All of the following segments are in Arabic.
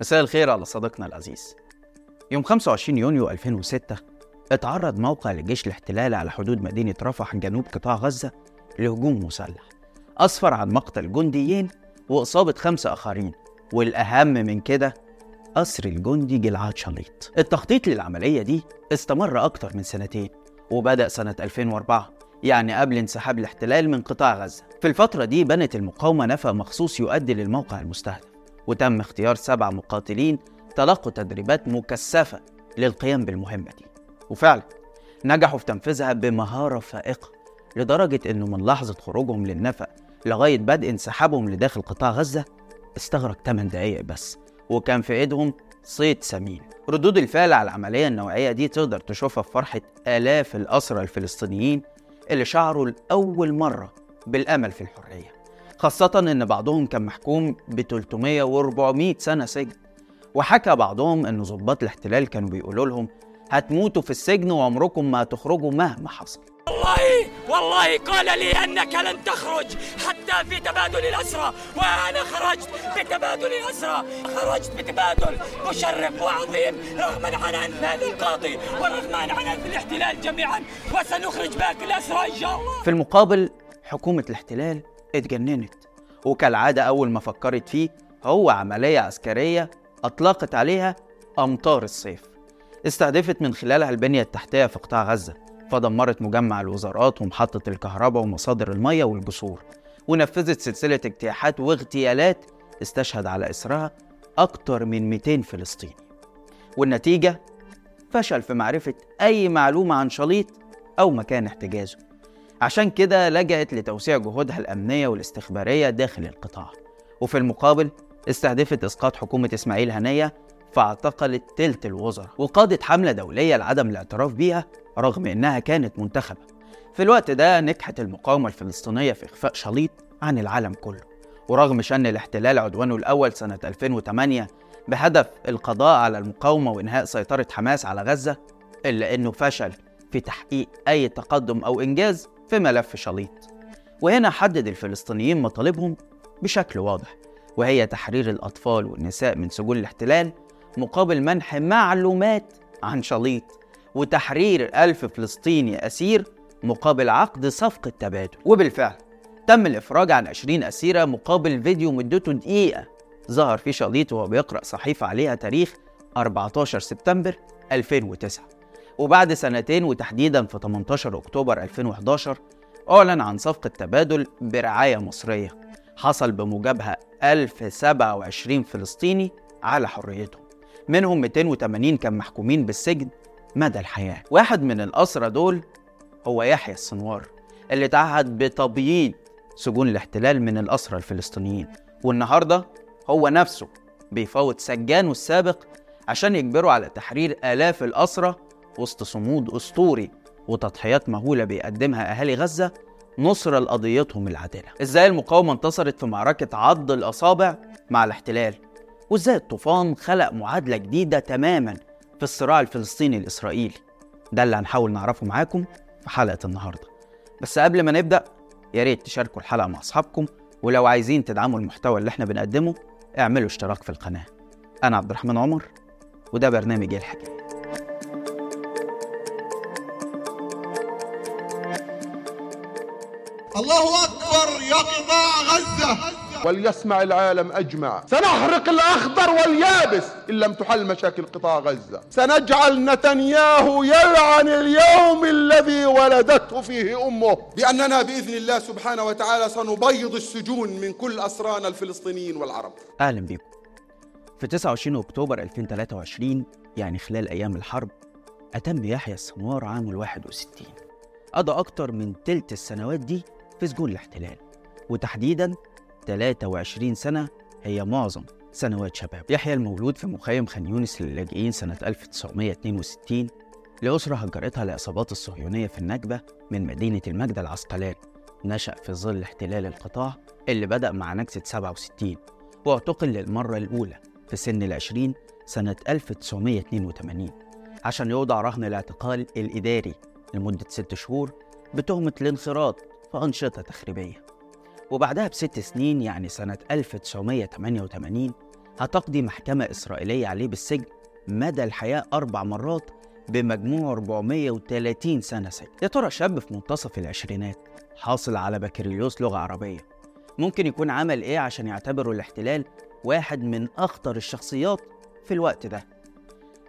مساء الخير على صديقنا العزيز. يوم 25 يونيو 2006 اتعرض موقع لجيش الاحتلال على حدود مدينة رفح جنوب قطاع غزة لهجوم مسلح. أسفر عن مقتل جنديين وإصابة خمسة آخرين والأهم من كده أسر الجندي جلعاد شليط التخطيط للعملية دي استمر أكتر من سنتين وبدأ سنة 2004 يعني قبل انسحاب الاحتلال من قطاع غزة. في الفترة دي بنت المقاومة نفق مخصوص يؤدي للموقع المستهدف. وتم اختيار سبع مقاتلين تلقوا تدريبات مكثفة للقيام بالمهمة دي. وفعلا نجحوا في تنفيذها بمهارة فائقة لدرجة إنه من لحظة خروجهم للنفق لغاية بدء انسحابهم لداخل قطاع غزة استغرق 8 دقايق بس وكان في إيدهم صيد سمين. ردود الفعل على العملية النوعية دي تقدر تشوفها في فرحة آلاف الأسرى الفلسطينيين اللي شعروا لأول مرة بالأمل في الحرية. خاصة إن بعضهم كان محكوم ب 300 و 400 سنة سجن وحكى بعضهم إن ضباط الاحتلال كانوا بيقولوا لهم هتموتوا في السجن وعمركم ما هتخرجوا مهما حصل. والله والله قال لي أنك لن تخرج حتى في تبادل الاسرى وأنا خرجت بتبادل الاسرى خرجت بتبادل مشرف وعظيم رغما عن انف هذا القاضي ورغما عن انف الاحتلال جميعا وسنخرج باقي الاسرى إن شاء الله. في المقابل حكومة الاحتلال اتجننت. وكالعادة أول ما فكرت فيه هو عملية عسكرية أطلقت عليها أمطار الصيف. استهدفت من خلالها البنية التحتية في قطاع غزة. فدمرت مجمع الوزارات ومحطة الكهرباء ومصادر المية والجسور. ونفذت سلسلة اجتياحات واغتيالات استشهد على إسرها أكتر من 200 فلسطيني. والنتيجة؟ فشل في معرفة أي معلومة عن شليط أو مكان احتجازه. عشان كده لجأت لتوسيع جهودها الأمنية والاستخبارية داخل القطاع. وفي المقابل استهدفت إسقاط حكومة إسماعيل هنية فاعتقلت تلت الوزراء وقادت حملة دولية لعدم الاعتراف بيها رغم إنها كانت منتخبة. في الوقت ده نجحت المقاومة الفلسطينية في إخفاء شليط عن العالم كله. ورغم شن الاحتلال عدوانه الأول سنة 2008 بهدف القضاء على المقاومة وإنهاء سيطرة حماس على غزة إلا إنه فشل في تحقيق أي تقدم أو إنجاز في ملف شليط وهنا حدد الفلسطينيين مطالبهم بشكل واضح وهي تحرير الأطفال والنساء من سجون الاحتلال مقابل منح معلومات عن شليط وتحرير ألف فلسطيني أسير مقابل عقد صفقة تبادل. وبالفعل تم الإفراج عن 20 أسيرة مقابل فيديو مدته دقيقة ظهر فيه شليط وهو بيقرأ صحيفة عليها تاريخ 14 سبتمبر 2009 وبعد سنتين وتحديدا في 18 أكتوبر 2011 أعلن عن صفقة تبادل برعاية مصرية. حصل بموجبها 1027 فلسطيني على حريتهم منهم 280 كان محكومين بالسجن. مدى الحياة؟ واحد من الأسرى دول هو يحيى السنوار اللي تعهد بتبييض سجون الاحتلال من الأسرى الفلسطينيين. والنهاردة هو نفسه بيفاوض سجانه السابق عشان يجبروا على تحرير آلاف الأسرى وسط صمود أسطوري وتضحيات مهولة بيقدمها أهالي غزة نصرة لقضيتهم العادلة. إزاي المقاومة انتصرت في معركة عض الأصابع؟ مع الاحتلال. وإزاي الطوفان خلق معادلة جديدة تماما في الصراع الفلسطيني الإسرائيلي ده اللي هنحاول نعرفه معاكم في حلقة النهاردة. بس قبل ما نبدأ يا ريت تشاركوا الحلقة مع أصحابكم ولو عايزين تدعموا المحتوى اللي إحنا بنقدمه اعملوا اشتراك في القناة. أنا عبد الرحمن عمر وده برنامج الحكاية الله أكبر يا قطاع غزة. وليسمع العالم أجمع. سنحرق الأخضر واليابس إن لم تحل مشاكل قطاع غزة. سنجعل نتنياهو يلعن اليوم الذي ولدته فيه أمه. بأننا بإذن الله سبحانه وتعالى سنبيض السجون من كل أسرانا الفلسطينيين والعرب. أهلا بيكم في 29 أكتوبر 2023 يعني خلال أيام الحرب أتم يحيى السنوار عام ال 61 قضى أكتر من تلت السنوات دي في سجون الاحتلال. وتحديدا 23 سنة هي معظم سنوات شباب. يحيى المولود في مخيم خان يونس للاجئين سنة 1962 لأسرة هجرتها العصابات الصهيونية في النكبة من مدينة المجد العسقلان. نشأ في ظل احتلال القطاع اللي بدأ مع نكسة 67 واعتقل للمرة الأولى في سن العشرين سنة 1982 عشان يوضع رهن الاعتقال الإداري لمدة ست شهور بتهمة الانخراط في أنشطة تخريبية. وبعدها بست سنين يعني سنة 1988 هتقضي محكمة إسرائيلية عليه بالسجن مدى الحياة أربع مرات بمجموع 430 سنة سجن. يا ترى شاب في منتصف العشرينات حاصل على بكالوريوس لغة عربية. ممكن يكون عمل إيه عشان يعتبره الاحتلال واحد من أخطر الشخصيات في الوقت ده؟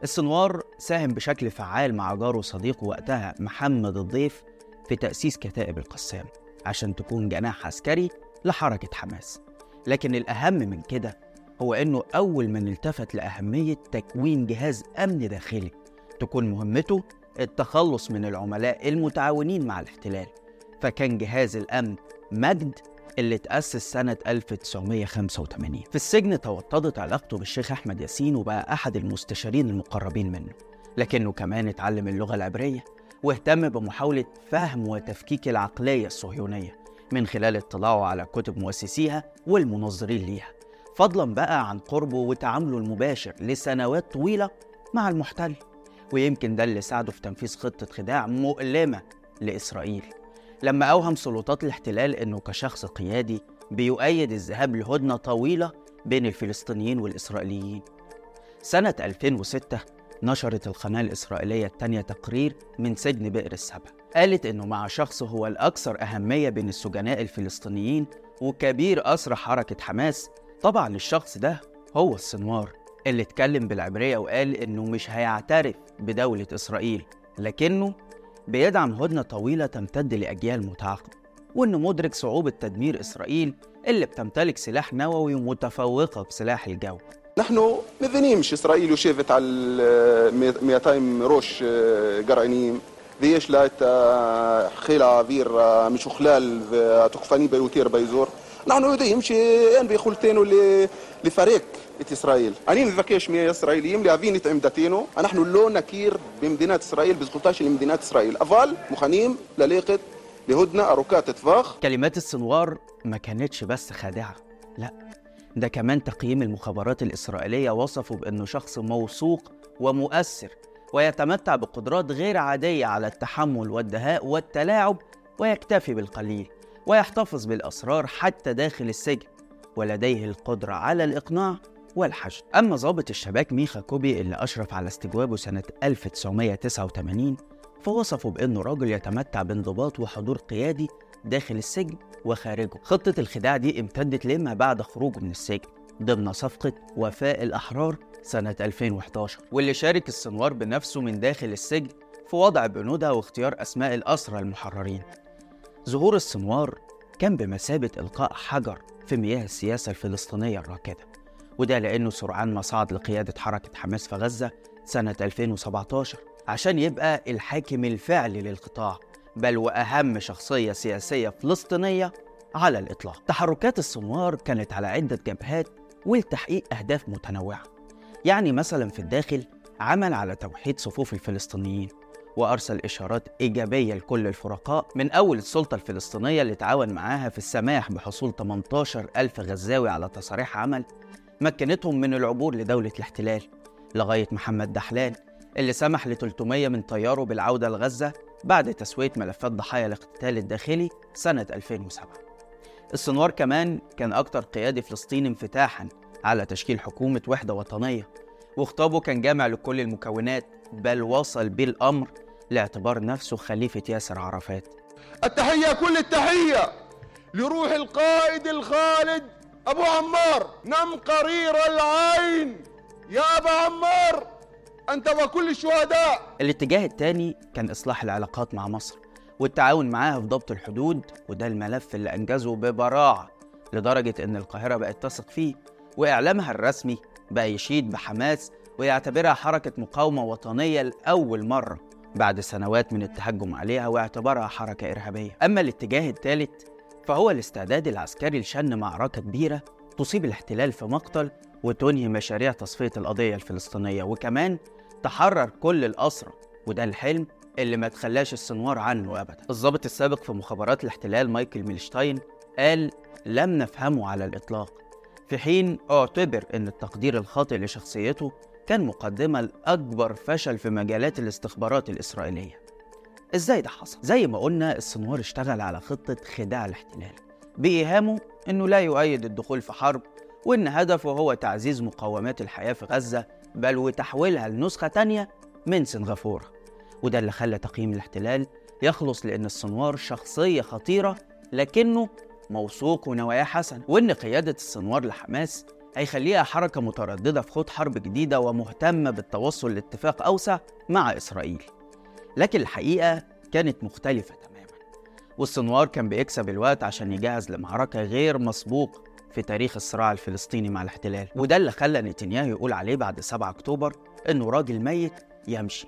السنوار ساهم بشكل فعال مع جاره وصديقه وقتها محمد الضيف في تأسيس كتائب القسام. عشان تكون جناح عسكري لحركة حماس. لكن الأهم من كده هو إنه أول من التفت لأهمية تكوين جهاز أمن داخلي تكون مهمته التخلص من العملاء المتعاونين مع الاحتلال. فكان جهاز الأمن مجد اللي تأسس سنة 1985 في السجن توطدت علاقته بالشيخ أحمد ياسين وبقى أحد المستشارين المقربين منه. لكنه كمان اتعلم اللغة العبرية واهتم بمحاولة فهم وتفكيك العقلية الصهيونية من خلال اطلاعه على كتب مؤسسيها والمنظرين ليها. فضلا بقى عن قربه وتعامله المباشر لسنوات طويلة مع المحتل. ويمكن ده اللي ساعده في تنفيذ خطة خداع مؤلمة لإسرائيل. لما أوهم سلطات الاحتلال أنه كشخص قيادي بيؤيد الذهاب لهدنة طويلة بين الفلسطينيين والإسرائيليين. سنة 2006 نشرت القناة الإسرائيلية التانية تقرير من سجن بئر السبع. قالت إنه مع شخص هو الأكثر أهمية بين السجناء الفلسطينيين وكبير أسرى حركة حماس طبعا الشخص ده هو السنوار. اللي اتكلم بالعبرية وقال إنه مش هيعترف بدولة إسرائيل لكنه بيدعم هدنة طويلة تمتد لأجيال متعاقبة وإنه مدرك صعوبة تدمير إسرائيل اللي بتمتلك سلاح نووي متفوقة بسلاح الجو. نحن مذنيمش إسرائيل وشافت على 200 روش آه، قرعنيم ذيش لا خيلة فير آه، مش خلال آه، تقفاني بيوتير بيزور. نحن يدي يمشي ان بيخلتين لفريق إسرائيل. أنا نذكيش مية إسرائيليين لافين يتعم نحن لو نكير بمدينة إسرائيل بزقلتاش لمدينة إسرائيل. افال مخانيم لليقت لهدنة اروكات اتفاخ كلمات السنوار ما كانتش بس خادعة لا. ده كمان تقييم المخابرات الإسرائيلية وصفه بأنه شخص موثوق ومؤثر ويتمتع بقدرات غير عادية على التحمل والدهاء والتلاعب ويكتفي بالقليل ويحتفظ بالأسرار حتى داخل السجن ولديه القدرة على الإقناع والحشد. أما ضابط الشباك ميخا كوبي اللي أشرف على استجوابه سنة 1989 فوصفه بأنه راجل يتمتع بانضباط وحضور قيادي داخل السجن وخارجه. خطة الخداع دي امتدت لما بعد خروجه من السجن ضمن صفقة وفاء الأحرار سنة 2011 واللي شارك السنوار بنفسه من داخل السجن في وضع بنودها واختيار أسماء الأسرى المحررين. ظهور السنوار كان بمثابة إلقاء حجر في مياه السياسة الفلسطينية الراكدة وده لأنه سرعان ما صعد لقيادة حركة حماس في غزة سنة 2017 عشان يبقى الحاكم الفعلي للقطاع. بل وأهم شخصية سياسية فلسطينية على الإطلاق. تحركات السنوار كانت على عدة جبهات ولتحقيق أهداف متنوعة. يعني مثلا في الداخل عمل على توحيد صفوف الفلسطينيين وأرسل إشارات إيجابية لكل الفرقاء من أول السلطة الفلسطينية اللي تعاون معاها في السماح بحصول 18 ألف غزاوي على تصاريح عمل مكنتهم من العبور لدولة الاحتلال لغاية محمد دحلان اللي سمح ل 300 من طياره بالعودة لغزة بعد تسوية ملفات ضحايا الاقتتال الداخلي سنة 2007 السنوار كمان كان أكتر قيادي فلسطيني انفتاحا على تشكيل حكومة وحدة وطنية وخطابه كان جامع لكل المكونات بل وصل بيه الأمر لاعتبار نفسه خليفة ياسر عرفات. التحية كل التحية لروح القائد الخالد أبو عمار. نم قرير العين يا أبا عمار. أنت وكل الشهداء. الاتجاه الثاني كان إصلاح العلاقات مع مصر والتعاون معاها في ضبط الحدود وده الملف اللي أنجزه ببراعة لدرجة إن القاهرة بقت تثق فيه وإعلامها الرسمي بقى يشيد بحماس ويعتبرها حركة مقاومة وطنية لأول مرة بعد سنوات من التهجم عليها واعتبارها حركة إرهابية. أما الاتجاه الثالث فهو الاستعداد العسكري لشن معركة كبيرة تصيب الاحتلال في مقتل وتنهي مشاريع تصفية القضية الفلسطينية وكمان تحرر كل الأسرى وده الحلم اللي ما تخلاش السنوار عنه أبدا الضابط السابق في مخابرات الاحتلال مايكل ميلشتاين قال لم نفهمه على الإطلاق في حين أعتبر أن التقدير الخاطئ لشخصيته كان مقدمة لأكبر فشل في مجالات الاستخبارات الإسرائيلية إزاي ده حصل؟ زي ما قلنا السنوار اشتغل على خطة خداع الاحتلال بإيهامه أنه لا يؤيد الدخول في حرب وإن هدفه هو تعزيز مقومات الحياة في غزة بل وتحويلها لنسخة تانية من سنغافورة. وده اللي خلى تقييم الاحتلال يخلص لأن السنوار شخصية خطيرة لكنه موثوق ونواياه حسن. وإن قيادة السنوار لحماس هيخليها حركة مترددة في خوض حرب جديدة ومهتمة بالتوصل لاتفاق أوسع مع إسرائيل. لكن الحقيقة كانت مختلفة تماما. والسنوار كان بيكسب الوقت عشان يجهز لمعركة غير مسبوق في تاريخ الصراع الفلسطيني مع الاحتلال. وده اللي خلى نتنياهو يقول عليه بعد 7 أكتوبر إنه راجل ميت يمشي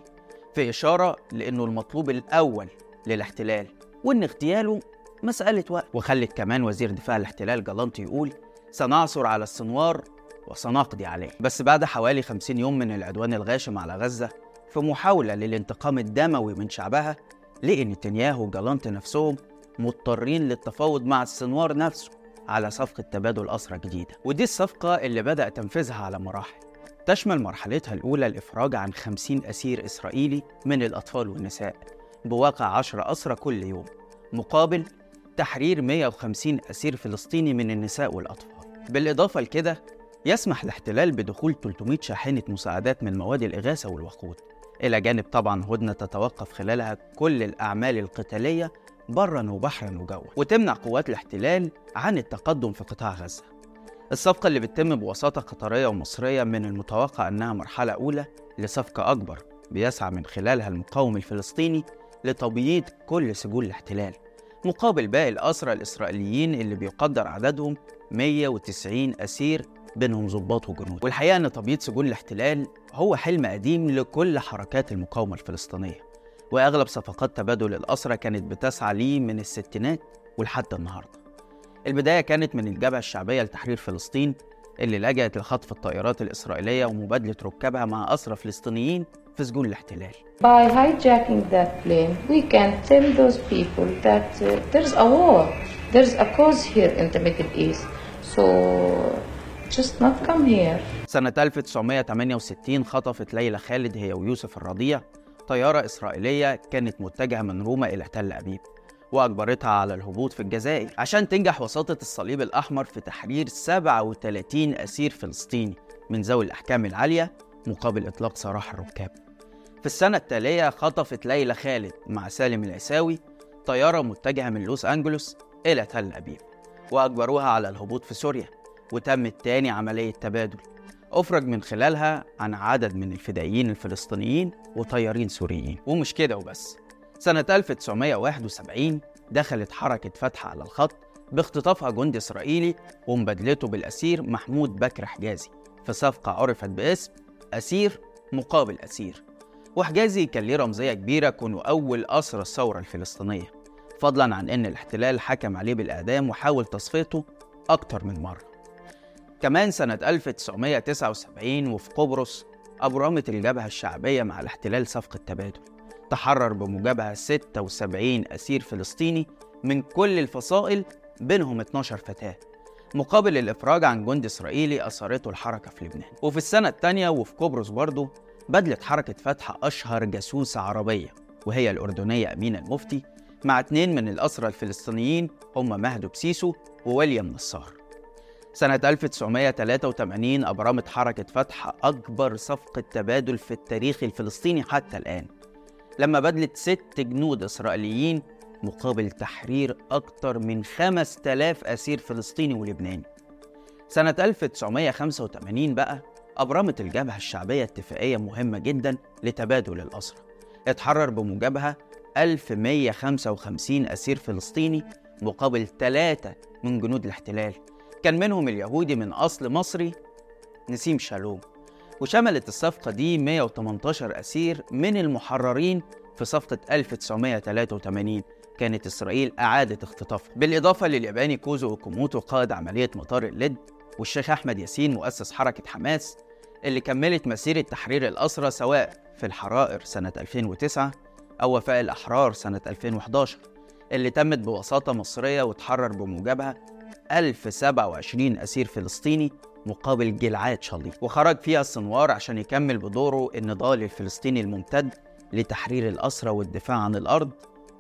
في إشارة لأنه المطلوب الأول للاحتلال وإن اغتياله مسألة وقت. وخلت كمان وزير دفاع الاحتلال جالانت يقول سنعثر على السنوار وسنقضي عليه بس بعد حوالي 50 يوم من العدوان الغاشم على غزة في محاولة للانتقام الدموي من شعبها لقي نتنياهو وجالانت نفسهم مضطرين للتفاوض مع السنوار نفسه. على صفقة تبادل أسرى جديدة. ودي الصفقة اللي بدأ تنفيذها على مراحل. تشمل مرحلتها الأولى الإفراج عن 50 أسير إسرائيلي من الأطفال والنساء بواقع 10 أسرى كل يوم مقابل تحرير 150 أسير فلسطيني من النساء والأطفال. بالإضافة لكده يسمح الاحتلال بدخول 300 شاحنة مساعدات من مواد الإغاثة والوقود. إلى جانب طبعا هدنة تتوقف خلالها كل الأعمال القتالية برا وبحرا وجوا وتمنع قوات الاحتلال عن التقدم في قطاع غزة. الصفقة اللي بتتم بوساطة قطرية ومصرية من المتوقع أنها مرحلة أولى لصفقة أكبر بيسعى من خلالها المقاوم الفلسطيني لتبييض كل سجون الاحتلال مقابل باقي الأسرى الإسرائيليين اللي بيقدر عددهم 190 أسير بينهم ضباط وجنود. والحقيقة أن تبييض سجون الاحتلال هو حلم قديم لكل حركات المقاومة الفلسطينية. وأغلب صفقات تبادل الأسرى كانت بتسعى ليه من الستينات ولحد النهاردة البداية كانت من الجبهة الشعبية لتحرير فلسطين اللي لجأت لخطف الطائرات الإسرائيلية ومبادلة ركابها مع أسرى فلسطينيين في سجون الاحتلال By hijacking that plane, we can tell those people that uh, there's a war, there's a cause here in the Middle East. So just not come here. سنة 1968 خطفت ليلى خالد هي ويوسف الرضيع طيارة إسرائيلية كانت متجهة من روما إلى تل أبيب وأجبرتها على الهبوط في الجزائر عشان تنجح وساطة الصليب الأحمر في تحرير 37 أسير فلسطيني من ذوي الأحكام العالية مقابل إطلاق سراح الركاب. في السنة التالية خطفت ليلى خالد مع سالم العساوي طيارة متجهة من لوس أنجلوس إلى تل أبيب وأجبروها على الهبوط في سوريا وتمت تاني عملية تبادل. أفرج من خلالها عن عدد من الفدائيين الفلسطينيين وطيارين سوريين. ومش كده وبس. سنة 1971 دخلت حركة فتح على الخط باختطافها جندي إسرائيلي ومبادلته بالأسير محمود بكر حجازي. في صفقة عرفت باسم أسير مقابل أسير. وحجازي كان ليه رمزية كبيرة كونه أول أسرى الثورة الفلسطينية. فضلا عن أن الاحتلال حكم عليه بالإعدام وحاول تصفيته أكتر من مرة. كمان سنة 1979 وفي قبرص أبرمت الجبهة الشعبية مع الاحتلال صفقة تبادل تحرر بموجبها 76 أسير فلسطيني من كل الفصائل بينهم 12 فتاة. مقابل الإفراج عن جندي إسرائيلي أثرته الحركة في لبنان. وفي السنة الثانية وفي قبرص برضه بدلت حركة فتح أشهر جاسوسة عربية وهي الأردنية أمينة المفتي مع اتنين من الأسرى الفلسطينيين هم مهدو بسيسو وويليام نصار. سنة 1983 أبرمت حركة فتح أكبر صفقة تبادل في التاريخ الفلسطيني حتى الآن لما بدلت ست جنود إسرائيليين مقابل تحرير أكثر من 5000 أسير فلسطيني ولبناني. سنة 1985 بقى أبرمت الجبهة الشعبية اتفاقية مهمة جدا لتبادل الأسرى. اتحرر بموجبها 1155 أسير فلسطيني مقابل ثلاثة من جنود الاحتلال. كان منهم اليهودي من أصل مصري نسيم شالوم وشملت الصفقة دي 118 أسير من المحررين في صفقة 1983 كانت إسرائيل أعادت اختطافهم بالإضافة للياباني كوزو أوكوموتو قائد عملية مطار اللد والشيخ أحمد ياسين مؤسس حركة حماس اللي كملت مسيرة تحرير الأسرى سواء في الحرائر سنة 2009 أو وفاء الأحرار سنة 2011 اللي تمت بوساطة مصرية وتحرر بموجبها 1027 أسير فلسطيني مقابل جلعاد شليط وخرج فيها السنوار عشان يكمل بدوره النضال الفلسطيني الممتد لتحرير الأسرى والدفاع عن الأرض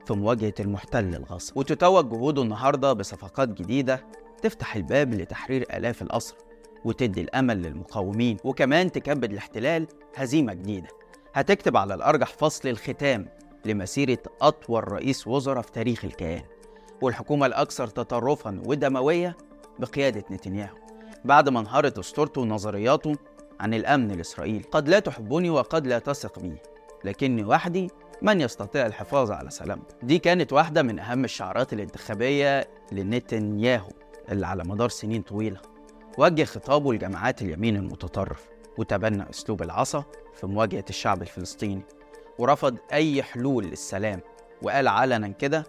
في مواجهة المحتل الغاصب. وتتوج جهوده النهاردة بصفقات جديدة تفتح الباب لتحرير آلاف الأسرى وتدي الأمل للمقاومين وكمان تكبد الاحتلال هزيمة جديدة. هتكتب على الأرجح فصل الختام لمسيرة أطول رئيس وزراء في تاريخ الكيان. والحكومة الأكثر تطرفا ودموية بقيادة نتنياهو. بعد ما انهارت أسطورته ونظرياته عن الأمن الإسرائيلي قد لا تحبني وقد لا تثق بي لكني وحدي من يستطيع الحفاظ على سلامته دي كانت واحدة من أهم الشعارات الانتخابية لنتنياهو اللي على مدار سنين طويلة. وجه خطابه لجماعات اليمين المتطرف وتبنى أسلوب العصا في مواجهة الشعب الفلسطيني. ورفض أي حلول للسلام وقال علنا كده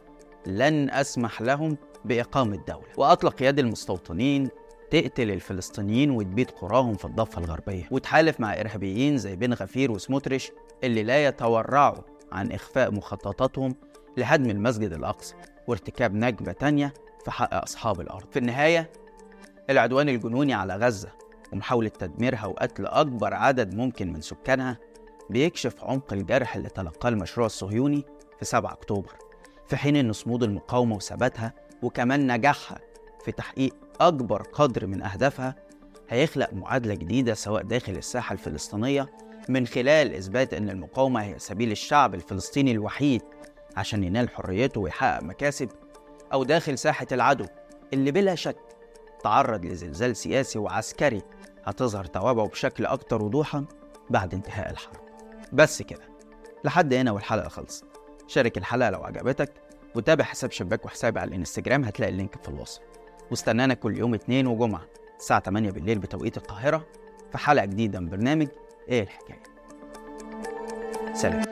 لن أسمح لهم بإقامة دولة. وأطلق يد المستوطنين تقتل الفلسطينيين وتبيد قراهم في الضفة الغربية. وتحالف مع إرهابيين زي بن غفير وسموتريش اللي لا يتورعوا عن إخفاء مخططاتهم لهدم المسجد الأقصى وارتكاب نكبة تانية في حق أصحاب الأرض. في النهاية العدوان الجنوني على غزة ومحاولة تدميرها وقتل أكبر عدد ممكن من سكانها بيكشف عمق الجرح اللي تلقاه المشروع الصهيوني في 7 أكتوبر. في حين أن صمود المقاومة وثباتها وكمان نجاحها في تحقيق أكبر قدر من أهدافها هيخلق معادلة جديدة سواء داخل الساحة الفلسطينية من خلال إثبات أن المقاومة هي سبيل الشعب الفلسطيني الوحيد عشان ينال حريته ويحقق مكاسب أو داخل ساحة العدو اللي بلا شك تعرض لزلزال سياسي وعسكري هتظهر توابعه بشكل أكتر وضوحا بعد انتهاء الحرب. بس كده لحد هنا والحلقة خلصت. شارك الحلقة لو عجبتك وتابع حساب شباك وحسابي على الانستجرام هتلاقي اللينك في الوصف. واستنانا كل يوم اثنين وجمعة الساعة 8 بالليل بتوقيت القاهرة في حلقة جديدة من برنامج إيه الحكاية. سلام.